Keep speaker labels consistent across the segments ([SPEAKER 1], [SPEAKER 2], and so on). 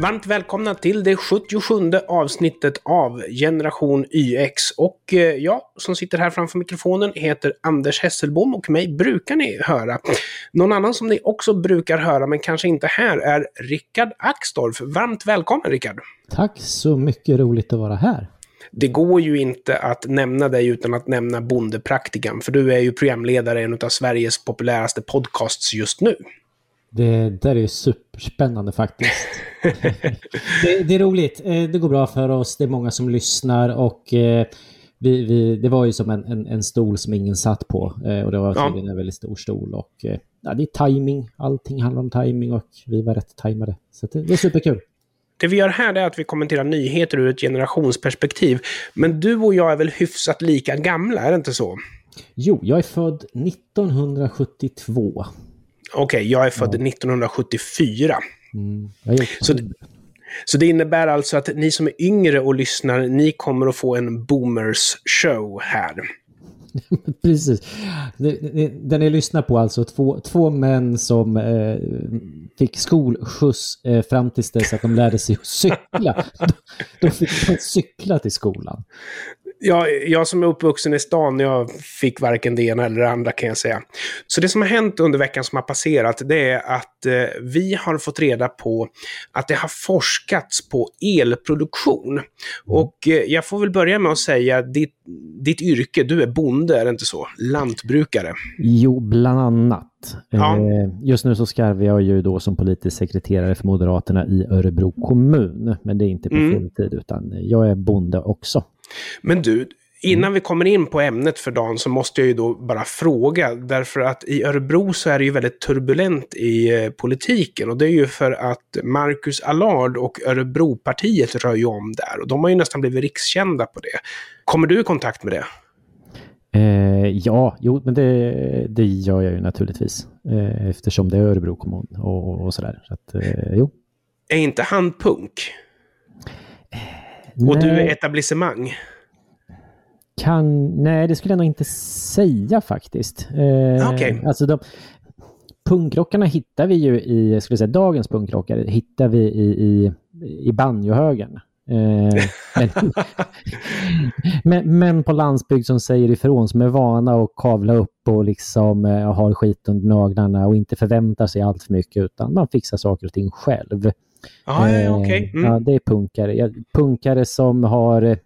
[SPEAKER 1] Varmt välkomna till det 77 avsnittet av Generation YX. Och eh, jag som sitter här framför mikrofonen heter Anders Hesselbom och mig brukar ni höra. Någon annan som ni också brukar höra men kanske inte här är Rickard Axdorff. Varmt välkommen Rickard!
[SPEAKER 2] Tack så mycket, roligt att vara här.
[SPEAKER 1] Det går ju inte att nämna dig utan att nämna Bondepraktikan, för du är ju programledare i en av Sveriges populäraste podcasts just nu.
[SPEAKER 2] Det där är superspännande faktiskt. det, det, är roligt. Eh, det går bra för oss. Det är många som lyssnar och eh, vi, vi, det var ju som en, en, en, stol som ingen satt på. Eh, och det var tydligen ja. en väldigt stor stol. Och, ja, det är timing. Allting handlar om timing och vi var rätt tajmade. Så det, det är superkul.
[SPEAKER 1] Det vi gör här är att vi kommenterar nyheter ur ett generationsperspektiv. Men du och jag är väl hyfsat lika gamla, är det inte så?
[SPEAKER 2] Jo, jag är född 1972.
[SPEAKER 1] Okay, jag är född ja. 1974. Mm, så, så det innebär alltså att ni som är yngre och lyssnar, ni kommer att få en boomers show här.
[SPEAKER 2] Precis. Den ni lyssnar på alltså två, två män som eh, fick skolskjuts eh, fram tills dess att de lärde sig att cykla. de fick cykla till skolan
[SPEAKER 1] ja, jag som är uppvuxen i stan, jag fick varken det ena eller det andra kan jag säga. Så det som har hänt under veckan som har passerat, det är att eh, vi har fått reda på att det har forskats på elproduktion. Och eh, jag får väl börja med att säga, ditt, ditt yrke, du är bonde, är det inte så? Lantbrukare.
[SPEAKER 2] Jo, bland annat. Ja. Eh, just nu så skarvar jag ju då som politisk sekreterare för Moderaterna i Örebro kommun. Men det är inte på mm. fulltid, utan jag är bonde också.
[SPEAKER 1] Men du, innan vi kommer in på ämnet för dagen så måste jag ju då bara fråga. Därför att i Örebro så är det ju väldigt turbulent i eh, politiken. Och det är ju för att Marcus Allard och Örebropartiet rör ju om där. Och de har ju nästan blivit rikskända på det. Kommer du i kontakt med det?
[SPEAKER 2] Eh, ja, jo, men det, det gör jag ju naturligtvis. Eh, eftersom det är Örebro kommun och, och sådär. Så att, eh, jo.
[SPEAKER 1] Är inte han punk? Och du är etablissemang?
[SPEAKER 2] Kan, nej, det skulle jag nog inte säga faktiskt. Eh,
[SPEAKER 1] ah, okay.
[SPEAKER 2] Alltså de, punkrockarna hittar vi ju i, skulle säga dagens punkrockare, hittar vi i, i, i banjohögen. Eh, men, men, men, på landsbygd som säger ifrån, som är vana att kavla upp och liksom eh, har skit under naglarna och inte förväntar sig allt för mycket utan man fixar saker och ting själv.
[SPEAKER 1] Ah, ja, okay.
[SPEAKER 2] mm. ja, det är punkare. Punkare som har eh,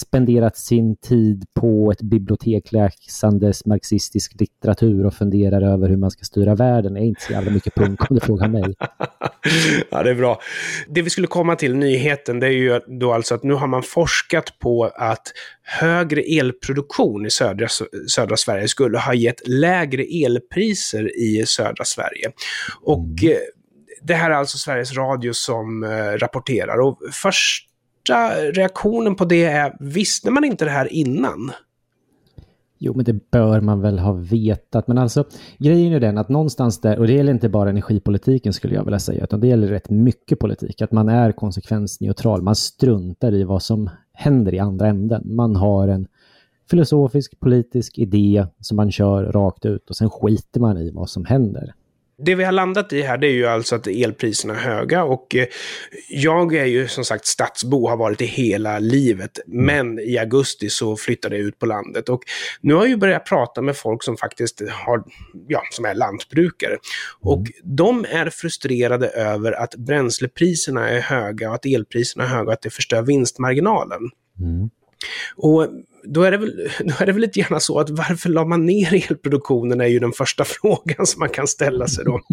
[SPEAKER 2] spenderat sin tid på ett bibliotek läsandes marxistisk litteratur och funderar över hur man ska styra världen. Det är inte så jävla mycket punk om du frågar mig.
[SPEAKER 1] ja, det är bra. Det vi skulle komma till, nyheten, det är ju då alltså att nu har man forskat på att högre elproduktion i södra, södra Sverige skulle ha gett lägre elpriser i södra Sverige. Och mm. Det här är alltså Sveriges Radio som eh, rapporterar. Och första reaktionen på det är, visste man inte det här innan?
[SPEAKER 2] Jo, men det bör man väl ha vetat. Men alltså, grejen är den att någonstans där, och det gäller inte bara energipolitiken skulle jag vilja säga, utan det gäller rätt mycket politik, att man är konsekvensneutral. Man struntar i vad som händer i andra änden. Man har en filosofisk, politisk idé som man kör rakt ut och sen skiter man i vad som händer
[SPEAKER 1] det vi har landat i här det är ju alltså att elpriserna är höga och eh, jag är ju som sagt stadsbo, har varit det hela livet. Men i augusti så flyttade jag ut på landet och nu har jag ju börjat prata med folk som faktiskt har, ja, som är lantbrukare. Och mm. de är frustrerade över att bränslepriserna är höga och att elpriserna är höga och att det förstör vinstmarginalen. Mm. Och då är, det väl, då är det väl lite gärna så att varför la man ner elproduktionen är ju den första frågan som man kan ställa sig då.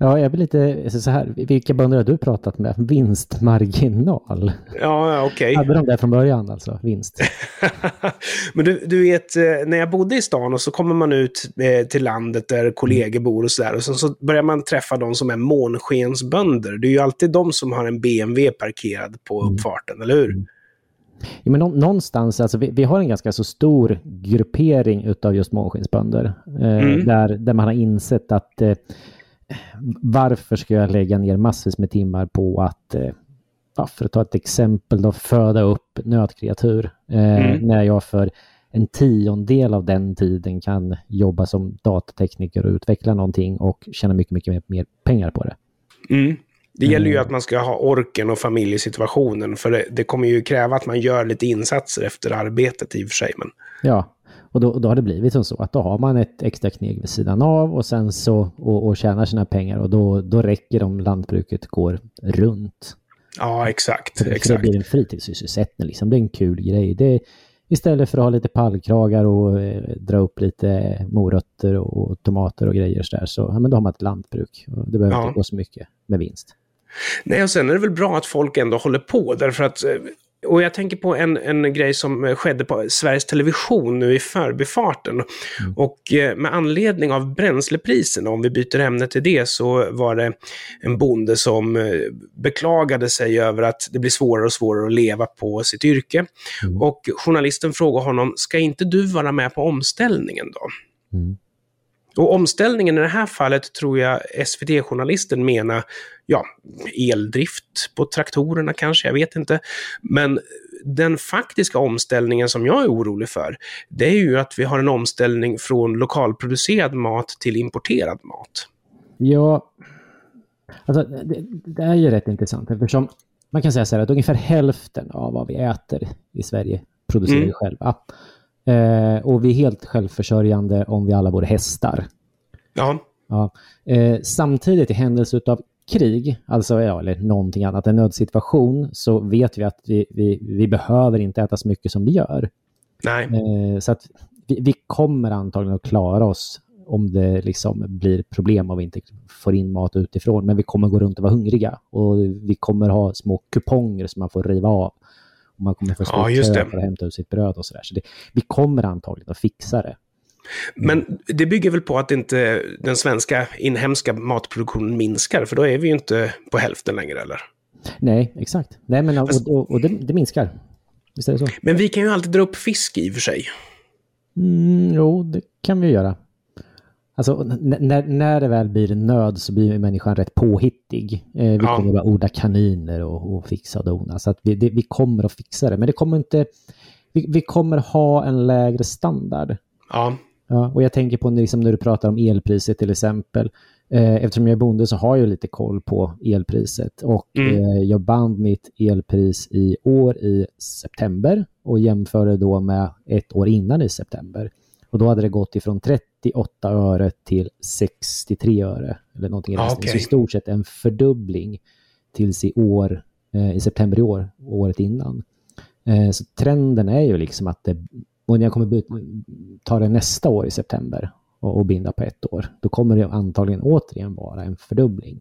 [SPEAKER 2] Ja, jag blir lite så här, vilka bönder har du pratat med? Vinstmarginal?
[SPEAKER 1] Ja, okej. Okay.
[SPEAKER 2] Hade de det från början alltså, vinst?
[SPEAKER 1] Men du, du vet, eh, när jag bodde i stan och så kommer man ut eh, till landet där kollegor bor och sådär och så, så börjar man träffa de som är månskensbönder. Det är ju alltid de som har en BMW parkerad på mm. uppfarten, mm. eller hur?
[SPEAKER 2] Ja, men någonstans, alltså vi, vi, har en ganska så stor gruppering utav just månskinsbönder. Eh, mm. där, där man har insett att eh, varför ska jag lägga ner massvis med timmar på att, eh, för att ta ett exempel, då, föda upp nötkreatur. Eh, mm. När jag för en tiondel av den tiden kan jobba som datatekniker och utveckla någonting och tjäna mycket, mycket mer, mer pengar på det.
[SPEAKER 1] Mm. Det gäller ju att man ska ha orken och familjesituationen, för det, det, kommer ju kräva att man gör lite insatser efter arbetet i och för sig. Men...
[SPEAKER 2] Ja, och då, då har det blivit som så att då har man ett extra kneg vid sidan av och sen så och, och tjänar sina pengar och då, då räcker om lantbruket går runt.
[SPEAKER 1] Ja, exakt.
[SPEAKER 2] För,
[SPEAKER 1] exakt.
[SPEAKER 2] det blir en fritidssysselsättning, liksom. det är en kul grej. Det, istället för att ha lite pallkragar och eh, dra upp lite morötter och tomater och grejer så där, så ja, men då har man ett lantbruk. Det behöver ja. inte gå så mycket med vinst.
[SPEAKER 1] Nej, och sen är det väl bra att folk ändå håller på, därför att eh, och jag tänker på en, en grej som skedde på Sveriges Television nu i förbifarten. Mm. Och eh, med anledning av bränslepriserna, om vi byter ämne till det, så var det en bonde som eh, beklagade sig över att det blir svårare och svårare att leva på sitt yrke. Mm. Och journalisten frågade honom, ska inte du vara med på omställningen då? Mm. Och omställningen i det här fallet tror jag SVT-journalisten menar, ja, eldrift på traktorerna kanske, jag vet inte. Men den faktiska omställningen som jag är orolig för, det är ju att vi har en omställning från lokalproducerad mat till importerad mat.
[SPEAKER 2] Ja, alltså det, det är ju rätt intressant eftersom man kan säga så här att ungefär hälften av vad vi äter i Sverige producerar mm. vi själva. Eh, och vi är helt självförsörjande om vi alla vore hästar.
[SPEAKER 1] Ja.
[SPEAKER 2] ja. Eh, samtidigt i händelse av krig, alltså ja, eller någonting annat, en nödsituation, så vet vi att vi, vi, vi behöver inte äta så mycket som vi gör.
[SPEAKER 1] Nej.
[SPEAKER 2] Eh, så att vi, vi, kommer antagligen att klara oss om det liksom blir problem och vi inte får in mat utifrån. Men vi kommer gå runt och vara hungriga och vi kommer ha små kuponger som man får riva av. Och man kommer få stå ja, för att hämta ut sitt bröd och sådär. Så det, vi kommer antagligen att fixa det.
[SPEAKER 1] Men det bygger väl på att inte den svenska inhemska matproduktionen minskar, för då är vi ju inte på hälften längre, eller?
[SPEAKER 2] Nej, exakt. Nej, men, och, och, och det, det, minskar. Visst är det så?
[SPEAKER 1] Men vi kan ju alltid dra upp fisk i och för sig.
[SPEAKER 2] Mm, jo, det kan vi göra. Alltså, när, när det väl blir nöd så blir människan rätt påhittig. Eh, vi ja. kommer att odla kaniner och, och fixa och dona. Så att vi, det, vi kommer att fixa det. Men det kommer inte... Vi, vi kommer ha en lägre standard.
[SPEAKER 1] Ja.
[SPEAKER 2] Ja, och jag tänker på liksom när du pratar om elpriset till exempel. Eh, eftersom jag är bonde så har jag lite koll på elpriset. Och mm. eh, jag band mitt elpris i år i september och jämförde då med ett år innan i september. Och då hade det gått ifrån 38 öre till 63 öre. Eller någonting i okay. Så i stort sett en fördubbling tills i år, eh, i september i år, året innan. Eh, så trenden är ju liksom att det och när jag kommer ta det nästa år i september och, och binda på ett år, då kommer det antagligen återigen vara en fördubbling.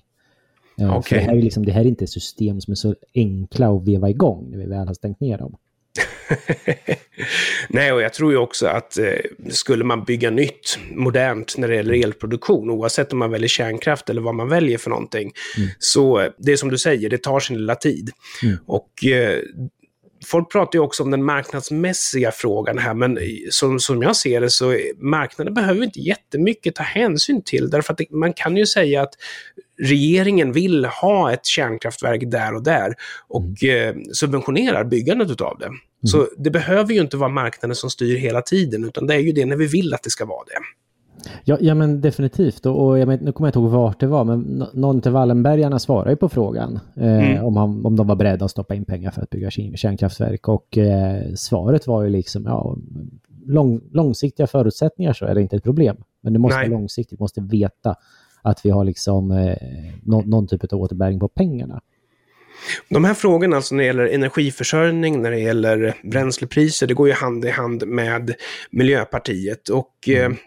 [SPEAKER 2] Okay. För det, här är liksom, det här är inte system som är så enkla att veva igång när vi väl har stängt ner dem.
[SPEAKER 1] Nej, och jag tror ju också att eh, skulle man bygga nytt, modernt, när det gäller elproduktion, oavsett om man väljer kärnkraft eller vad man väljer för någonting, mm. så eh, det är som du säger, det tar sin lilla tid. Mm. Och eh, folk pratar ju också om den marknadsmässiga frågan här, men som, som jag ser det så marknaden behöver inte jättemycket ta hänsyn till, därför att det, man kan ju säga att regeringen vill ha ett kärnkraftverk där och där och mm. eh, subventionerar byggandet av det. Mm. Så det behöver ju inte vara marknaden som styr hela tiden, utan det är ju det när vi vill att det ska vara det.
[SPEAKER 2] Ja, ja men definitivt. Och, och jag men, nu kommer jag inte ihåg vart det var, men någon till Wallenbergarna svarade ju på frågan eh, mm. om, han, om de var beredda att stoppa in pengar för att bygga kärnkraftverk. Och eh, svaret var ju liksom, ja, lång, långsiktiga förutsättningar så är det inte ett problem. Men det måste Nej. vara långsiktigt, måste veta att vi har liksom eh, någon, någon typ av återbäring på pengarna.
[SPEAKER 1] De här frågorna, alltså när det gäller energiförsörjning, när det gäller bränslepriser, det går ju hand i hand med Miljöpartiet. Och, mm. eh,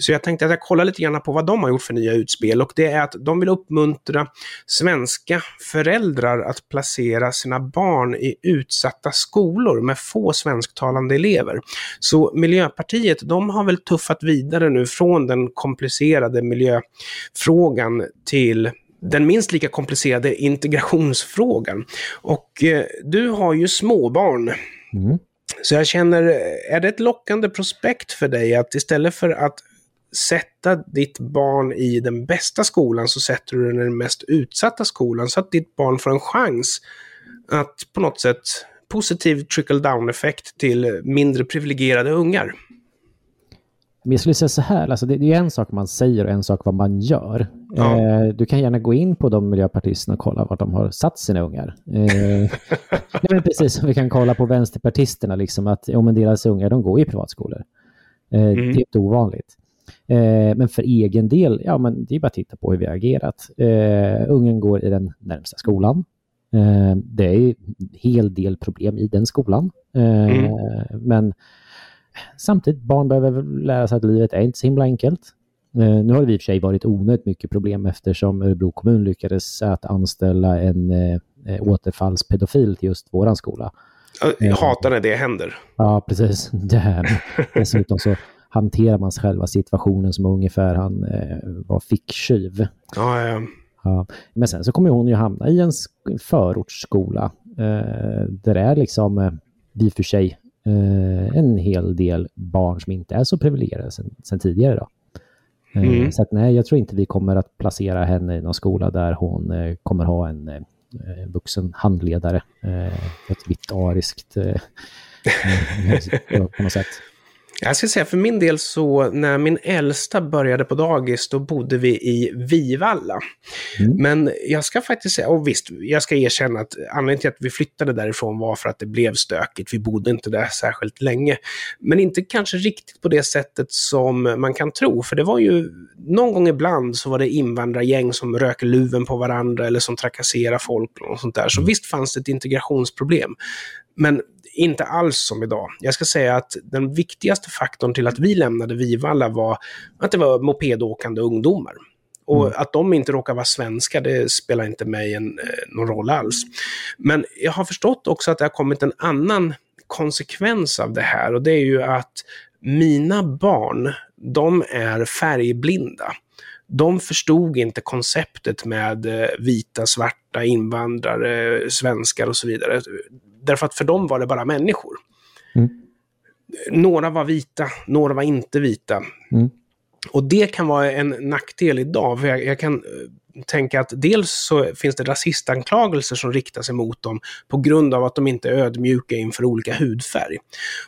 [SPEAKER 1] så jag tänkte att jag kollar lite grann på vad de har gjort för nya utspel. Och det är att de vill uppmuntra svenska föräldrar att placera sina barn i utsatta skolor med få svensktalande elever. Så Miljöpartiet, de har väl tuffat vidare nu från den komplicerade miljöfrågan till den minst lika komplicerade integrationsfrågan. Och eh, du har ju småbarn. Mm. Så jag känner, är det ett lockande prospekt för dig att istället för att sätta ditt barn i den bästa skolan så sätter du den i den mest utsatta skolan så att ditt barn får en chans att på något sätt positiv trickle down-effekt till mindre privilegierade ungar.
[SPEAKER 2] Men jag skulle säga så här, alltså det, är en sak man säger och en sak vad man gör. Ja. Eh, du kan gärna gå in på de miljöpartisterna och kolla vart de har satt sina ungar. Eh, nej, men precis som vi kan kolla på vänsterpartisterna, liksom att ja, men deras ungar de går i privatskolor. Eh, mm. Det är inte ovanligt. Eh, men för egen del, ja men det är bara att titta på hur vi har agerat. Eh, ungen går i den närmsta skolan. Eh, det är en hel del problem i den skolan. Mm. Men samtidigt, barn behöver lära sig att livet är inte så himla enkelt. Eh, nu har det i och för sig varit onödigt mycket problem eftersom Örebro kommun lyckades att anställa en eh, eh återfallspedofil till just våran skola.
[SPEAKER 1] Jag hatar när det händer.
[SPEAKER 2] Ja, precis. Här. Dessutom så hanterar man själva situationen som ungefär han eh, var ficktjuv.
[SPEAKER 1] Ja, ja.
[SPEAKER 2] ja. Men sen så kommer hon ju hamna i en förortsskola eh, där det är liksom, eh, i och för sig, eh, en hel del barn som inte är så privilegierade sen, sen tidigare. Då. Eh, mm. Så att, nej, jag tror inte vi kommer att placera henne i någon skola där hon eh, kommer ha en eh, vuxen handledare. Ett vitt ariskt på något sätt.
[SPEAKER 1] Jag ska säga för min del så när min äldsta började på dagis då bodde vi i Vivalla. Mm. Men jag ska faktiskt säga, och visst, jag ska erkänna att anledningen till att vi flyttade därifrån var för att det blev stökigt. Vi bodde inte där särskilt länge. Men inte kanske riktigt på det sättet som man kan tro. För det var ju någon gång ibland så var det invandrargäng som röker luven på varandra eller som trakasserar folk och sånt där. Så mm. visst fanns det ett integrationsproblem. Men inte alls som idag. Jag ska säga att den viktigaste faktorn till att vi lämnade Vivalla var att det var mopedåkande ungdomar. Och mm. att de inte råkar vara svenskar, det spelar inte mig en, eh, någon roll alls. Men jag har förstått också att det har kommit en annan konsekvens av det här och det är ju att mina barn, de är färgblinda. De förstod inte konceptet med eh, vita, svarta, invandrare, svenskar och så vidare. Därför att för dem var det bara människor. Mm. Några var vita, några var inte vita. Mm. Och det kan vara en nackdel idag. För jag, jag kan tänka att dels så finns det rasistanklagelser som riktar sig mot dem på grund av att de inte är ödmjuka inför olika hudfärg.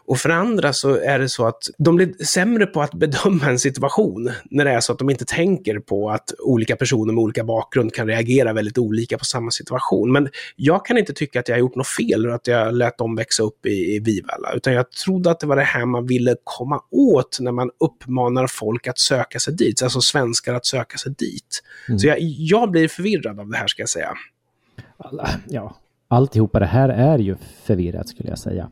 [SPEAKER 1] Och för andra så är det så att de blir sämre på att bedöma en situation när det är så att de inte tänker på att olika personer med olika bakgrund kan reagera väldigt olika på samma situation. Men jag kan inte tycka att jag har gjort något fel och att jag lät dem växa upp i, i Vivalla, utan jag trodde att det var det här man ville komma åt när man uppmanar folk att söka sig dit, alltså svenskar att söka sig dit. Mm. Så jag, jag blir förvirrad av det här ska jag säga.
[SPEAKER 2] Alla, ja, alltihopa det här är ju förvirrat skulle jag säga.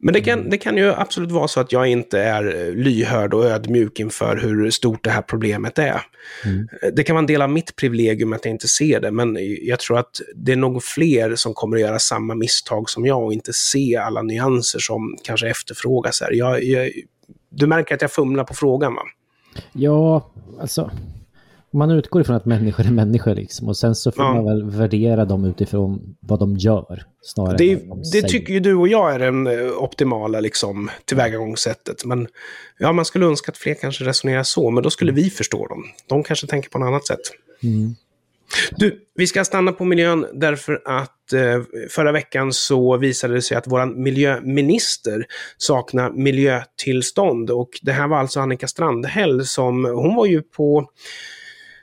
[SPEAKER 1] Men det kan, det kan ju absolut vara så att jag inte är lyhörd och ödmjuk inför hur stort det här problemet är. Mm. Det kan vara en del av mitt privilegium att jag inte ser det, men jag tror att det är nog fler som kommer att göra samma misstag som jag och inte se alla nyanser som kanske efterfrågas här. Jag, jag, du märker att jag fumlar på frågan va?
[SPEAKER 2] Ja, alltså man utgår ifrån att människor är människor liksom och sen så får ja. man väl värdera dem utifrån vad de gör. Snarare
[SPEAKER 1] det, de det tycker ju du och jag är den eh, optimala liksom, tillvägagångssättet. Men ja, man skulle önska att fler kanske resonerar så, men då skulle vi förstå dem. De kanske tänker på något annat sätt. Mm. Du, vi ska stanna på miljön därför att eh, förra veckan så visade det sig att vår miljöminister saknar miljötillstånd. Och det här var alltså Annika Strandhäll som, hon var ju på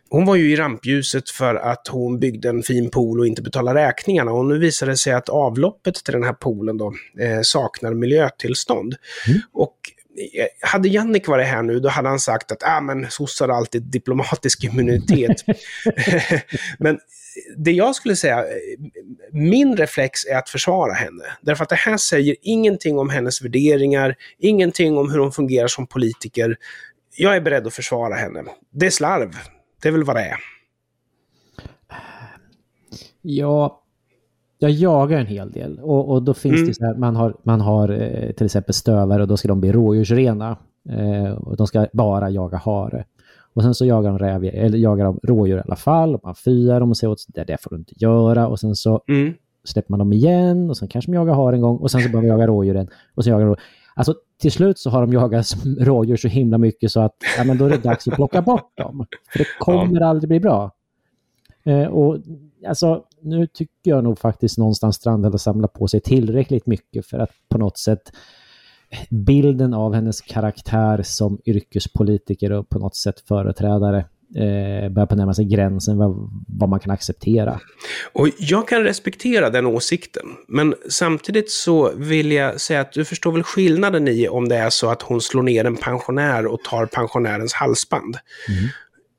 [SPEAKER 1] hon var ju i rampljuset för att hon byggde en fin pool och inte betalade räkningarna. Och nu visar det sig att avloppet till den här poolen då, eh, saknar miljötillstånd. Mm. Och eh, hade Jannik varit här nu, då hade han sagt att ah, men sossar har alltid diplomatisk immunitet. men det jag skulle säga, min reflex är att försvara henne. Därför att det här säger ingenting om hennes värderingar, ingenting om hur hon fungerar som politiker. Jag är beredd att försvara henne. Det är slarv. Det är väl vad det är.
[SPEAKER 2] Ja, jag jagar en hel del och, och då finns mm. det så här, man har, man har eh, till exempel stövare och då ska de bli rådjursrena. Eh, och de ska bara jaga hare. Och sen så jagar de, räv, eller jagar de rådjur i alla fall och man fyrar dem och säger att det där får du inte göra. Och sen så mm. släpper man dem igen och sen kanske de jagar hare en gång och sen så börjar de jaga rådjuren. Och sen jagar de Alltså till slut så har de jagat rådjur så himla mycket så att ja, men då är det dags att plocka bort dem. För det kommer ja. aldrig bli bra. Eh, och alltså, nu tycker jag nog faktiskt någonstans Strandhäll har samlat på sig tillräckligt mycket för att på något sätt bilden av hennes karaktär som yrkespolitiker och på något sätt företrädare eh, börjar på närma sig gränsen vad, vad man kan acceptera.
[SPEAKER 1] Och jag kan respektera den åsikten, men samtidigt så vill jag säga att du förstår väl skillnaden i om det är så att hon slår ner en pensionär och tar pensionärens halsband. Mm.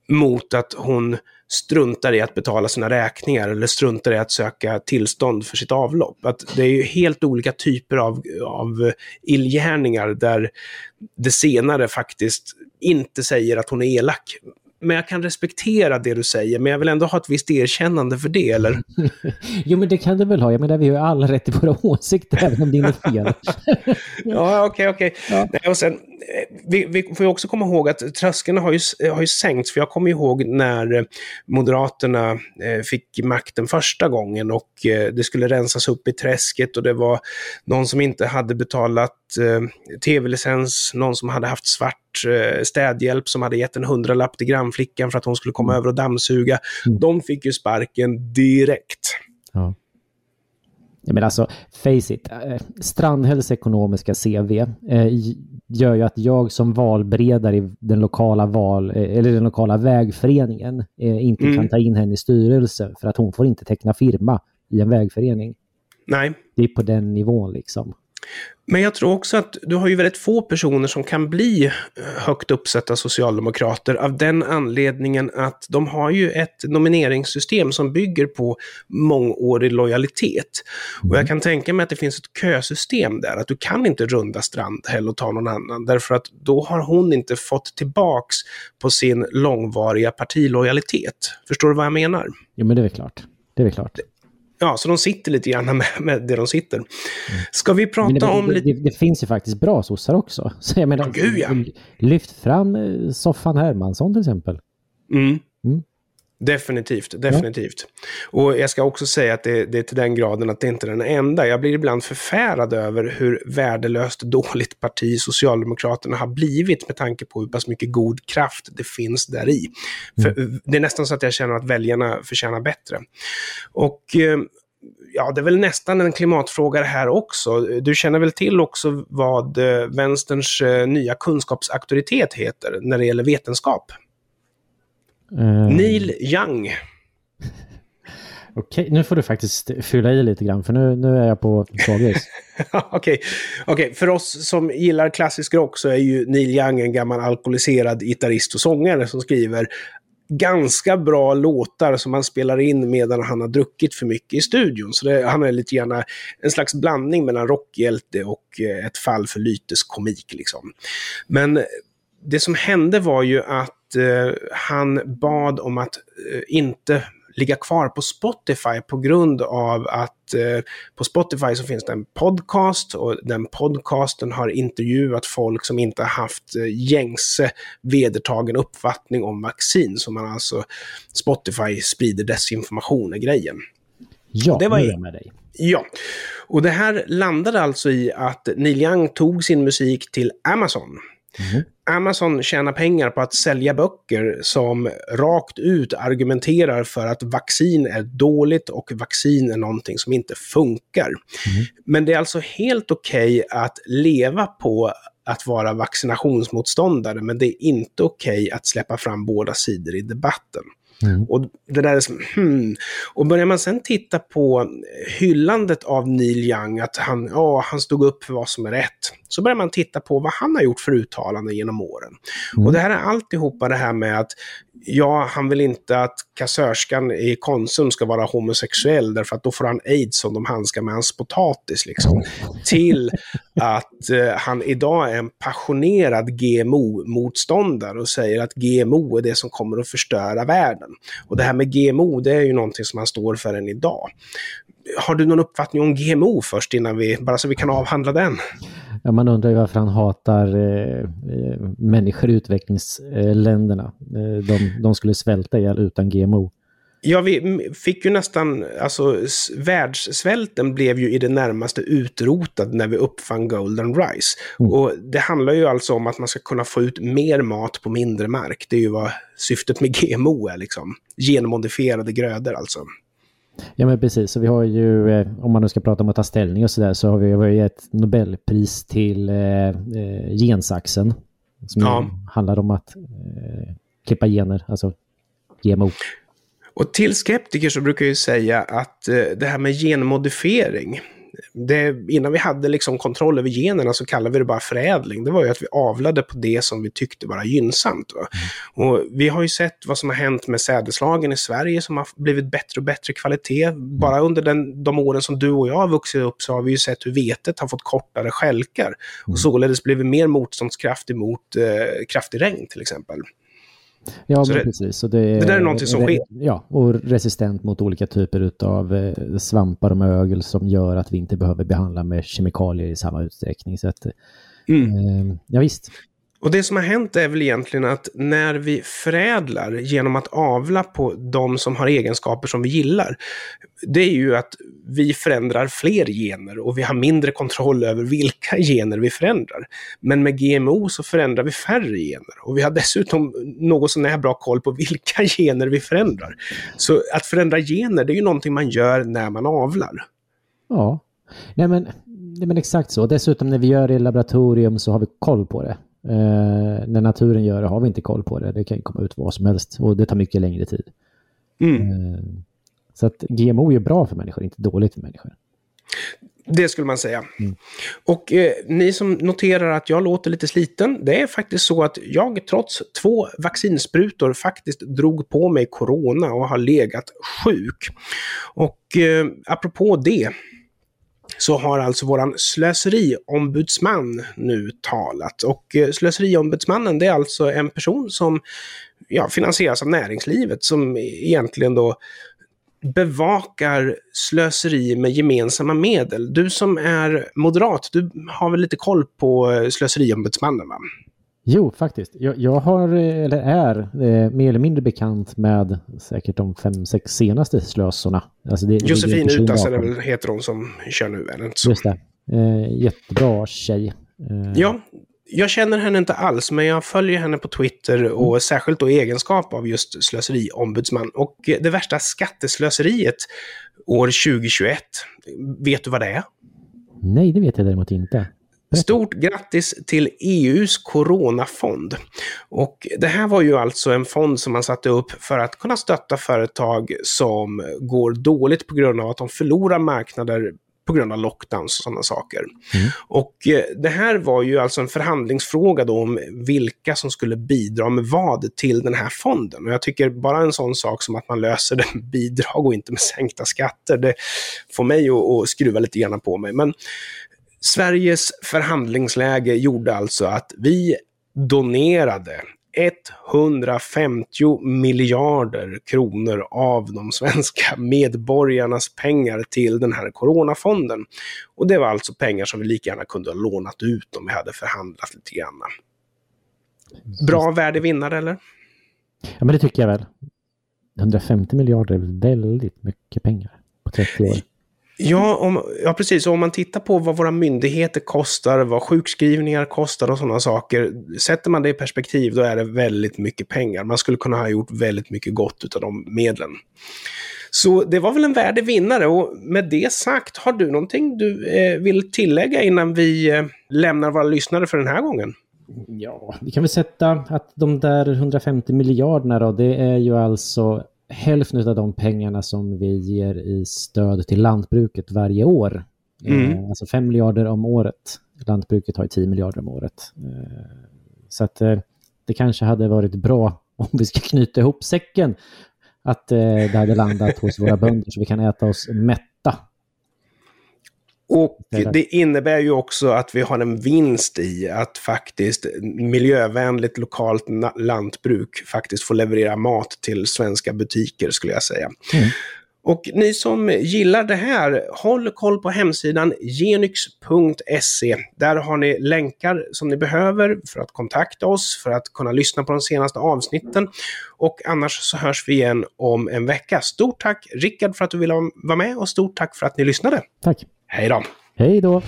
[SPEAKER 1] Mot att hon struntar i att betala sina räkningar eller struntar i att söka tillstånd för sitt avlopp. Att det är ju helt olika typer av, av illgärningar där det senare faktiskt inte säger att hon är elak, men jag kan respektera det du säger, men jag vill ändå ha ett visst erkännande för det, eller?
[SPEAKER 2] jo, men det kan du väl ha. Jag menar, vi har ju alla rätt till våra åsikter, även om din är fel.
[SPEAKER 1] ja, okej, okay, okej. Okay. Och sen, eh, vi, vi får ju också komma ihåg att tröskeln har ju, har ju sänkts, för jag kommer ihåg när Moderaterna eh, fick makten första gången och eh, det skulle rensas upp i träsket och det var någon som inte hade betalat tv-licens, någon som hade haft svart städhjälp som hade gett en hundralapp till grannflickan för att hon skulle komma mm. över och dammsuga. Mm. De fick ju sparken direkt. Ja.
[SPEAKER 2] Men alltså, face it, eh, Strandhälls ekonomiska CV eh, gör ju att jag som valberedare i den lokala, val, eh, eller den lokala vägföreningen inte mm. kan ta in henne i styrelsen för att hon får inte teckna firma i en vägförening.
[SPEAKER 1] Nej.
[SPEAKER 2] Det är på den nivån liksom.
[SPEAKER 1] Men jag tror också att du har ju väldigt få personer som kan bli eh, högt uppsatta socialdemokrater av den anledningen att de har ju ett nomineringssystem som bygger på mångårig lojalitet. Och jag mm. kan tänka mig att det finns ett kösystem där, att du kan inte runda Strandhäll och ta någon annan, därför att då har hon inte fått tillbaks på sin långvariga partilojalitet. Förstår du vad jag menar?
[SPEAKER 2] Jo, men det är klart. Det är väl klart.
[SPEAKER 1] Ja, så de sitter lite grann med, med det de sitter. Ska vi prata
[SPEAKER 2] det,
[SPEAKER 1] om
[SPEAKER 2] lite... Det, det, finns ju faktiskt bra sossar också. Så jag menar,
[SPEAKER 1] oh, gud, ja.
[SPEAKER 2] lyft fram eh, Soffan Hermansson till exempel.
[SPEAKER 1] Mm. Mm. Definitivt, definitivt. Ja. Och jag ska också säga att det, det, är till den graden att det inte är den enda. Jag blir ibland förfärad över hur värdelöst dåligt parti Socialdemokraterna har blivit med tanke på hur pass mycket god kraft det finns där i. Mm. Det är nästan så att jag känner att väljarna förtjänar bättre. Och eh, ja, det är väl nästan en klimatfråga det här också. Du känner väl till också vad eh, vänsterns eh, nya kunskapsauktoritet heter när det gäller vetenskap? Uh... Neil Young.
[SPEAKER 2] Okej, nu får du faktiskt fylla i lite grann, för nu, nu är jag på svagis.
[SPEAKER 1] Okej, okay. för oss som gillar klassisk rock så är ju Neil Young en gammal alkoholiserad gitarrist och sångare som skriver ganska bra låtar som han spelar in medan han har druckit för mycket i studion. Så det, han är lite grann en slags blandning mellan rockhjälte och eh, ett fall för lyteskomik. Liksom. Men det som hände var ju att han bad om att eh, inte ligga kvar på Spotify på grund av att eh, på Spotify så finns det en podcast och den podcasten har intervjuat folk som inte har haft eh, gängse vedertagen uppfattning om vaccin. Så man alltså, Spotify sprider desinformation är grejen.
[SPEAKER 2] Ja, det var är med dig.
[SPEAKER 1] Ja, och det här landade alltså i att Neil Young tog sin musik till Amazon. Mm. Amazon tjänar pengar på att sälja böcker som rakt ut argumenterar för att vaccin är dåligt och vaccin är någonting som inte funkar. Mm. Men det är alltså helt okej okay att leva på att vara vaccinationsmotståndare, men det är inte okej okay att släppa fram båda sidor i debatten. Mm. Och det där är som, hmm. Och börjar man sen titta på hyllandet av Neil Young, att han, ja, han stod upp för vad som är rätt, så börjar man titta på vad han har gjort för uttalanden genom åren. Mm. Och det här är alltihopa det här med att ja, han vill inte att kassörskan i Konsum ska vara homosexuell därför att då får han aids om de handskar med hans potatis. Liksom. Till att eh, han idag är en passionerad GMO-motståndare och säger att GMO är det som kommer att förstöra världen. Och det här med GMO, det är ju någonting som han står för än idag. Har du någon uppfattning om GMO först innan vi, bara så vi kan avhandla den?
[SPEAKER 2] Ja, man undrar ju varför han hatar eh, eh människor i utvecklingsländerna. Eh, de, de skulle svälta ihjäl utan GMO.
[SPEAKER 1] Ja, vi fick ju nästan, alltså världssvälten blev ju i det närmaste utrotad när vi uppfann Golden Rice. Mm. Och det handlar ju alltså om att man ska kunna få ut mer mat på mindre mark. Det är ju vad syftet med GMO är, liksom. Genmodifierade grödor alltså.
[SPEAKER 2] Ja men precis, så vi har ju, eh, om man nu ska prata om att ta ställning och sådär, så har vi, vi ett Nobelpris till eh, eh, gensaxen. Som ja. handlar om att eh, klippa gener, alltså GMO.
[SPEAKER 1] Och till skeptiker så brukar jag ju säga att eh, det här med genmodifiering, det, innan vi hade liksom kontroll över generna så kallade vi det bara förädling. Det var ju att vi avlade på det som vi tyckte var gynnsamt. Va? Mm. Och vi har ju sett vad som har hänt med sädeslagen i Sverige som har blivit bättre och bättre kvalitet. Bara under den, de åren som du och jag har vuxit upp så har vi ju sett hur vetet har fått kortare skälkar. Och mm. således blivit mer motståndskraftig mot eh, kraftig regn till exempel.
[SPEAKER 2] Ja, det, precis. Så det,
[SPEAKER 1] det där är någonting som sker.
[SPEAKER 2] Ja, och resistent mot olika typer av eh, svampar och mögel som gör att vi inte behöver behandla med kemikalier i samma utsträckning. Så att, mm. eh, ja, visst.
[SPEAKER 1] Och det som har hänt är väl egentligen att när vi förädlar genom att avla på de som har egenskaper som vi gillar, det är ju att vi förändrar fler gener och vi har mindre kontroll över vilka gener vi förändrar. Men med GMO så förändrar vi färre gener och vi har dessutom något sånär bra koll på vilka gener vi förändrar. Så att förändra gener, det är ju någonting man gör när man avlar.
[SPEAKER 2] Ja, nej men, nej men exakt så. Dessutom när vi gör det i laboratorium så har vi koll på det. Eh, när naturen gör det har vi inte koll på det. Det kan komma ut vad som helst och det tar mycket längre tid. Mm. Eh, så att GMO är bra för människor, inte dåligt för människor.
[SPEAKER 1] Det skulle man säga. Mm. Och eh, ni som noterar att jag låter lite sliten, det är faktiskt så att jag trots två vaccinsprutor faktiskt drog på mig corona och har legat sjuk. Och eh, apropå det, så har alltså våran slöseriombudsman nu talat. Och eh, slöseriombudsmannen det är alltså en person som ja, finansieras av näringslivet som egentligen då bevakar slöseri med gemensamma medel. Du som är moderat, du har väl lite koll på eh, slöseriombudsmannen va?
[SPEAKER 2] Jo, faktiskt. Jag, jag har, eller är, eh, mer eller mindre bekant med säkert de fem, sex senaste slösorna.
[SPEAKER 1] Alltså det, Josefin Utas är väl, heter hon som kör nu, inte så?
[SPEAKER 2] Just det. Eh, jättebra tjej.
[SPEAKER 1] Eh. Ja, jag känner henne inte alls, men jag följer henne på Twitter och mm. särskilt då i egenskap av just slöseriombudsman. Och det värsta skatteslöseriet år 2021, vet du vad det är?
[SPEAKER 2] Nej, det vet jag däremot inte.
[SPEAKER 1] Stort grattis till EUs coronafond. Och det här var ju alltså en fond som man satte upp för att kunna stötta företag som går dåligt på grund av att de förlorar marknader på grund av lockdowns och sådana saker. Mm. Och eh, det här var ju alltså en förhandlingsfråga då om vilka som skulle bidra med vad till den här fonden. Och jag tycker bara en sån sak som att man löser det med bidrag och inte med sänkta skatter, det får mig att, att skruva lite grann på mig. Men Sveriges förhandlingsläge gjorde alltså att vi donerade 150 miljarder kronor av de svenska medborgarnas pengar till den här coronafonden. Och det var alltså pengar som vi lika gärna kunde ha lånat ut om vi hade förhandlat lite grann. Bra värde vinnare eller?
[SPEAKER 2] Ja men det tycker jag väl. 150 miljarder är väldigt mycket pengar på 30 år.
[SPEAKER 1] Ja, om, ja, precis. Och om man tittar på vad våra myndigheter kostar, vad sjukskrivningar kostar och sådana saker. Sätter man det i perspektiv, då är det väldigt mycket pengar. Man skulle kunna ha gjort väldigt mycket gott av de medlen. Så det var väl en värdig vinnare. Och med det sagt, har du någonting du eh, vill tillägga innan vi eh, lämnar våra lyssnare för den här gången?
[SPEAKER 2] Ja, vi kan väl sätta att de där 150 miljarderna då, det är ju alltså hälften av de pengarna som vi ger i stöd till lantbruket varje år. Mm. Eh, alltså 5 miljarder om året. Lantbruket har ju 10 miljarder om året. Eh, så att eh, det kanske hade varit bra om vi ska knyta ihop säcken att det hade landat hos våra bönder så vi kan äta oss mätta
[SPEAKER 1] och det innebär ju också att vi har en vinst i att faktiskt miljövänligt lokalt lantbruk faktiskt får leverera mat till svenska butiker skulle jag säga. Mm. Och ni som gillar det här, håll koll på hemsidan genyx.se. Där har ni länkar som ni behöver för att kontakta oss, för att kunna lyssna på de senaste avsnitten. Och annars så hörs vi igen om en vecka. Stort tack Rickard för att du ville vara med och stort tack för att ni lyssnade.
[SPEAKER 2] Tack.
[SPEAKER 1] Hej då!
[SPEAKER 2] Hej då!